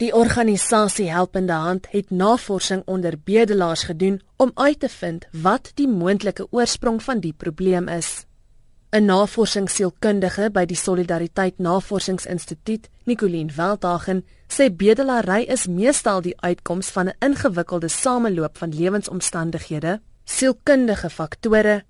Die organisasie Helpende Hand het navorsing onder bedelaars gedoen om uit te vind wat die moontlike oorsprong van die probleem is. 'n Navorsingssielkundige by die Solidariteit Navorsingsinstituut, Nicoline Veldhagen, sê bedelary is meestal die uitkoms van 'n ingewikkelde sameloop van lewensomstandighede, sielkundige faktore,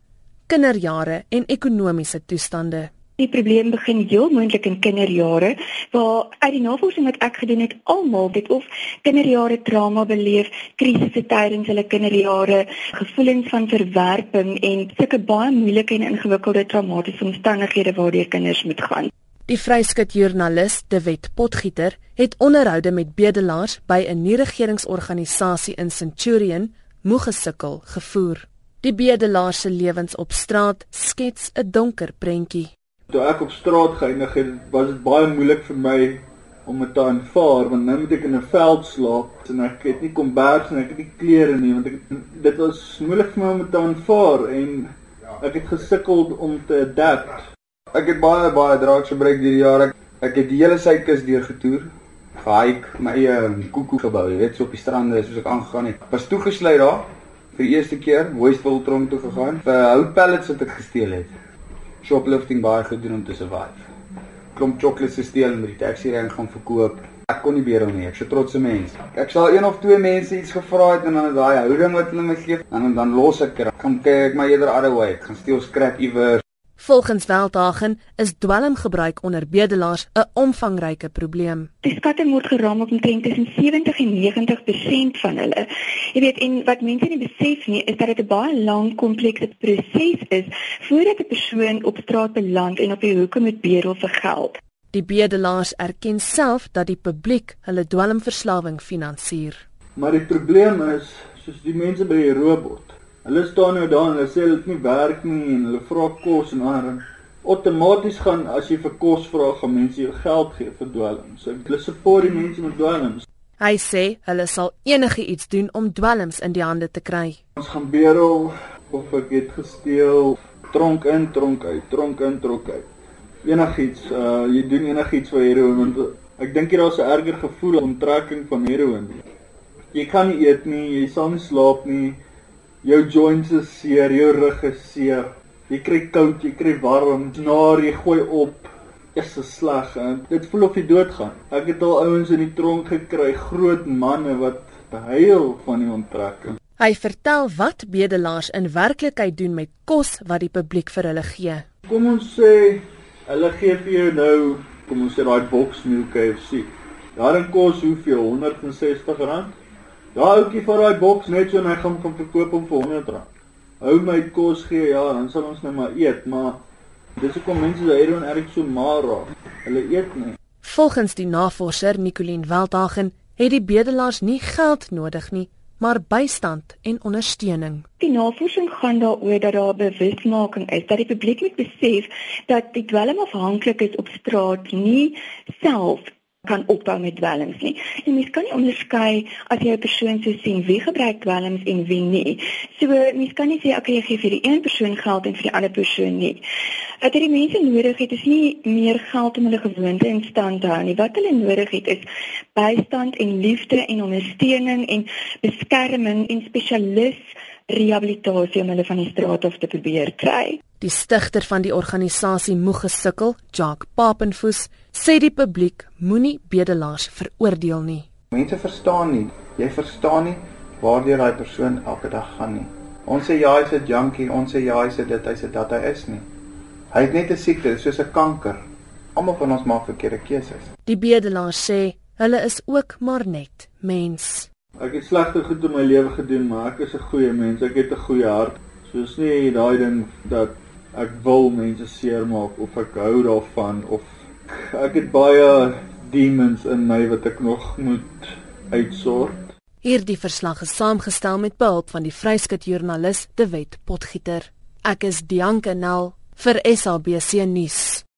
kinderjare en ekonomiese toestande. Die probleem begin heel moontlik in kinderjare waar uit die navorsing wat ek gedoen het almal dit of kinderjare trauma beleef, krisisse tydens hulle kinderjare, gevoelens van verwerping en sulke baie moeilike en ingewikkelde traumatiese omstandighede waardeur kinders moet gaan. Die vryskut joernalis De Wet Potgieter het onderhoude met bedelaars by 'n nie-regeringsorganisasie in Centurion, Moegesukkel, gevoer. Die bedelaars se lewens op straat skets 'n donker prentjie. Toe ek op straat geëindig het, was dit baie moeilik vir my om dit te aanvaar want nou moet ek in 'n veld slaap en ek het nie kombers en ek het nie klere nie want ek dit was moeilik vir my om dit te aanvaar en ek het gesukkel om te adapt. Ek het baie baie draaks gebruik hierdie jaar. Ek, ek het die hele suidkus deur getoer. Gehike my eie koekoe gebou, jy weet, so op die strande soos ek aangegaan het. Was toegesluit daar vir die eerste keer, Westville tronk toe gegaan vir houtpellets wat ek gesteel het shoplifting baie gedoen om te survive. Klomp chocolates gesteel en met die taxi ry gaan verkoop. Ek kon nie beheer nie. Ek's 'n trotse mens. Ek sal een of twee mense iets gevra het en dan is daai houding wat hulle my gee en dan los ek dit. Kom kyk my eerder other way. Ek gaan steel scrap iewers. Volgens Veldhagen is dwelmgebruik onder bedelaars 'n omvangryke probleem. Die skatting word geraam op omtrent tussen 70 en 90% van hulle. Jy weet en wat mense nie besef nie is dat dit 'n baie lang komplekse proses is voordat 'n persoon op straat beland en op die hoeke moet bedel vir geld. Die bedelaars erken self dat die publiek hulle dwelmverslawing finansier. Maar die probleem is soos die mense by die robot Hulle staan nou daar en hulle sê hulle het nie werk nie en hulle vra kos en ander. Outomaties gaan as jy vir kos vra, gaan mense jou geld gee vir dwelms. So hulle support die mense met dwelms. Hy sê hulle sal enige iets doen om dwelms in die hande te kry. Ons gaan bedel of ek het gesteel, tronk in, tronk uit, tronk in, tronk uit. Enigiets, uh jy doen enigiets vir heroin want ek dink jy daar's 'n erger gevoel onttrekking van heroin. Jy kan nie eet nie, jy sal nie slaap nie jou joints is seer, jou rug is seer. Jy kry koud, jy kry warm, snaar jy gooi op. Is dit sleg? Dit voel of jy doodgaan. Ek het al ouens in die tronk gekry, groot manne wat behuil van die onttrekking. Hy vertel wat bedelaars in werklikheid doen met kos wat die publiek vir hulle gee. Kom ons sê hulle gee vir jou nou, kom ons sê daai boks meal KFC. Daarin kos hoeveel? R160. Ja, ouetjie vir daai boks net so en hy gaan kom verkoop hom vir R100. Hou my kos gee, ja, dan sal ons nou maar eet, maar dis hoekom mense so hieroor erg so maar raak. Hulle eet nie. Volgens die navorser Nicoline Veldhagen het die bedelaars nie geld nodig nie, maar bystand en ondersteuning. Die navorsing gaan daaroor dat daar bewusmaking is dat die publiek moet besef dat die dwelmafhanklik is op straat nie self kan ophou met dwelms nie. En mens kan nie onderskei as jy 'n persoon so sien wie gebruik dwelms en wie nie. So mens kan nie sê ek gee vir die een persoon geld en vir die ander persoon nie. Wat hierdie mense nodig het is nie meer geld om hulle gewoonte in stand te hou nie. Wat hulle nodig het is bystand en liefde en ondersteuning en beskerming en spesialis rehabilitasie om hulle van die straat af te probeer kry. Die stigter van die organisasie Moegesukkel, Jacques Papenfoos, sê die publiek moenie bedelaars veroordeel nie. Mense verstaan nie. Jy verstaan nie waardeur daai persoon elke dag gaan nie. Ons sê ja, hy's 'n junkie, ons sê ja, hy's dit, hy's dit dat hy is nie. Hy het net 'n siekte, soos 'n kanker. Almal van ons maak verkeerde keuses. Die bedelaars sê hulle is ook maar net mens. Ek het slegte goed in my lewe gedoen, maar ek is 'n goeie mens. Ek het 'n goeie hart. Soos nie daai ding dat ek wil mense seermaak of ek hou daarvan of ek het baie demons in my wat ek nog moet uitsort. Hierdie verslag is saamgestel met behulp van die vryskut joernalis De Wet Potgieter. Ek is Dianke Nel vir SABC nuus.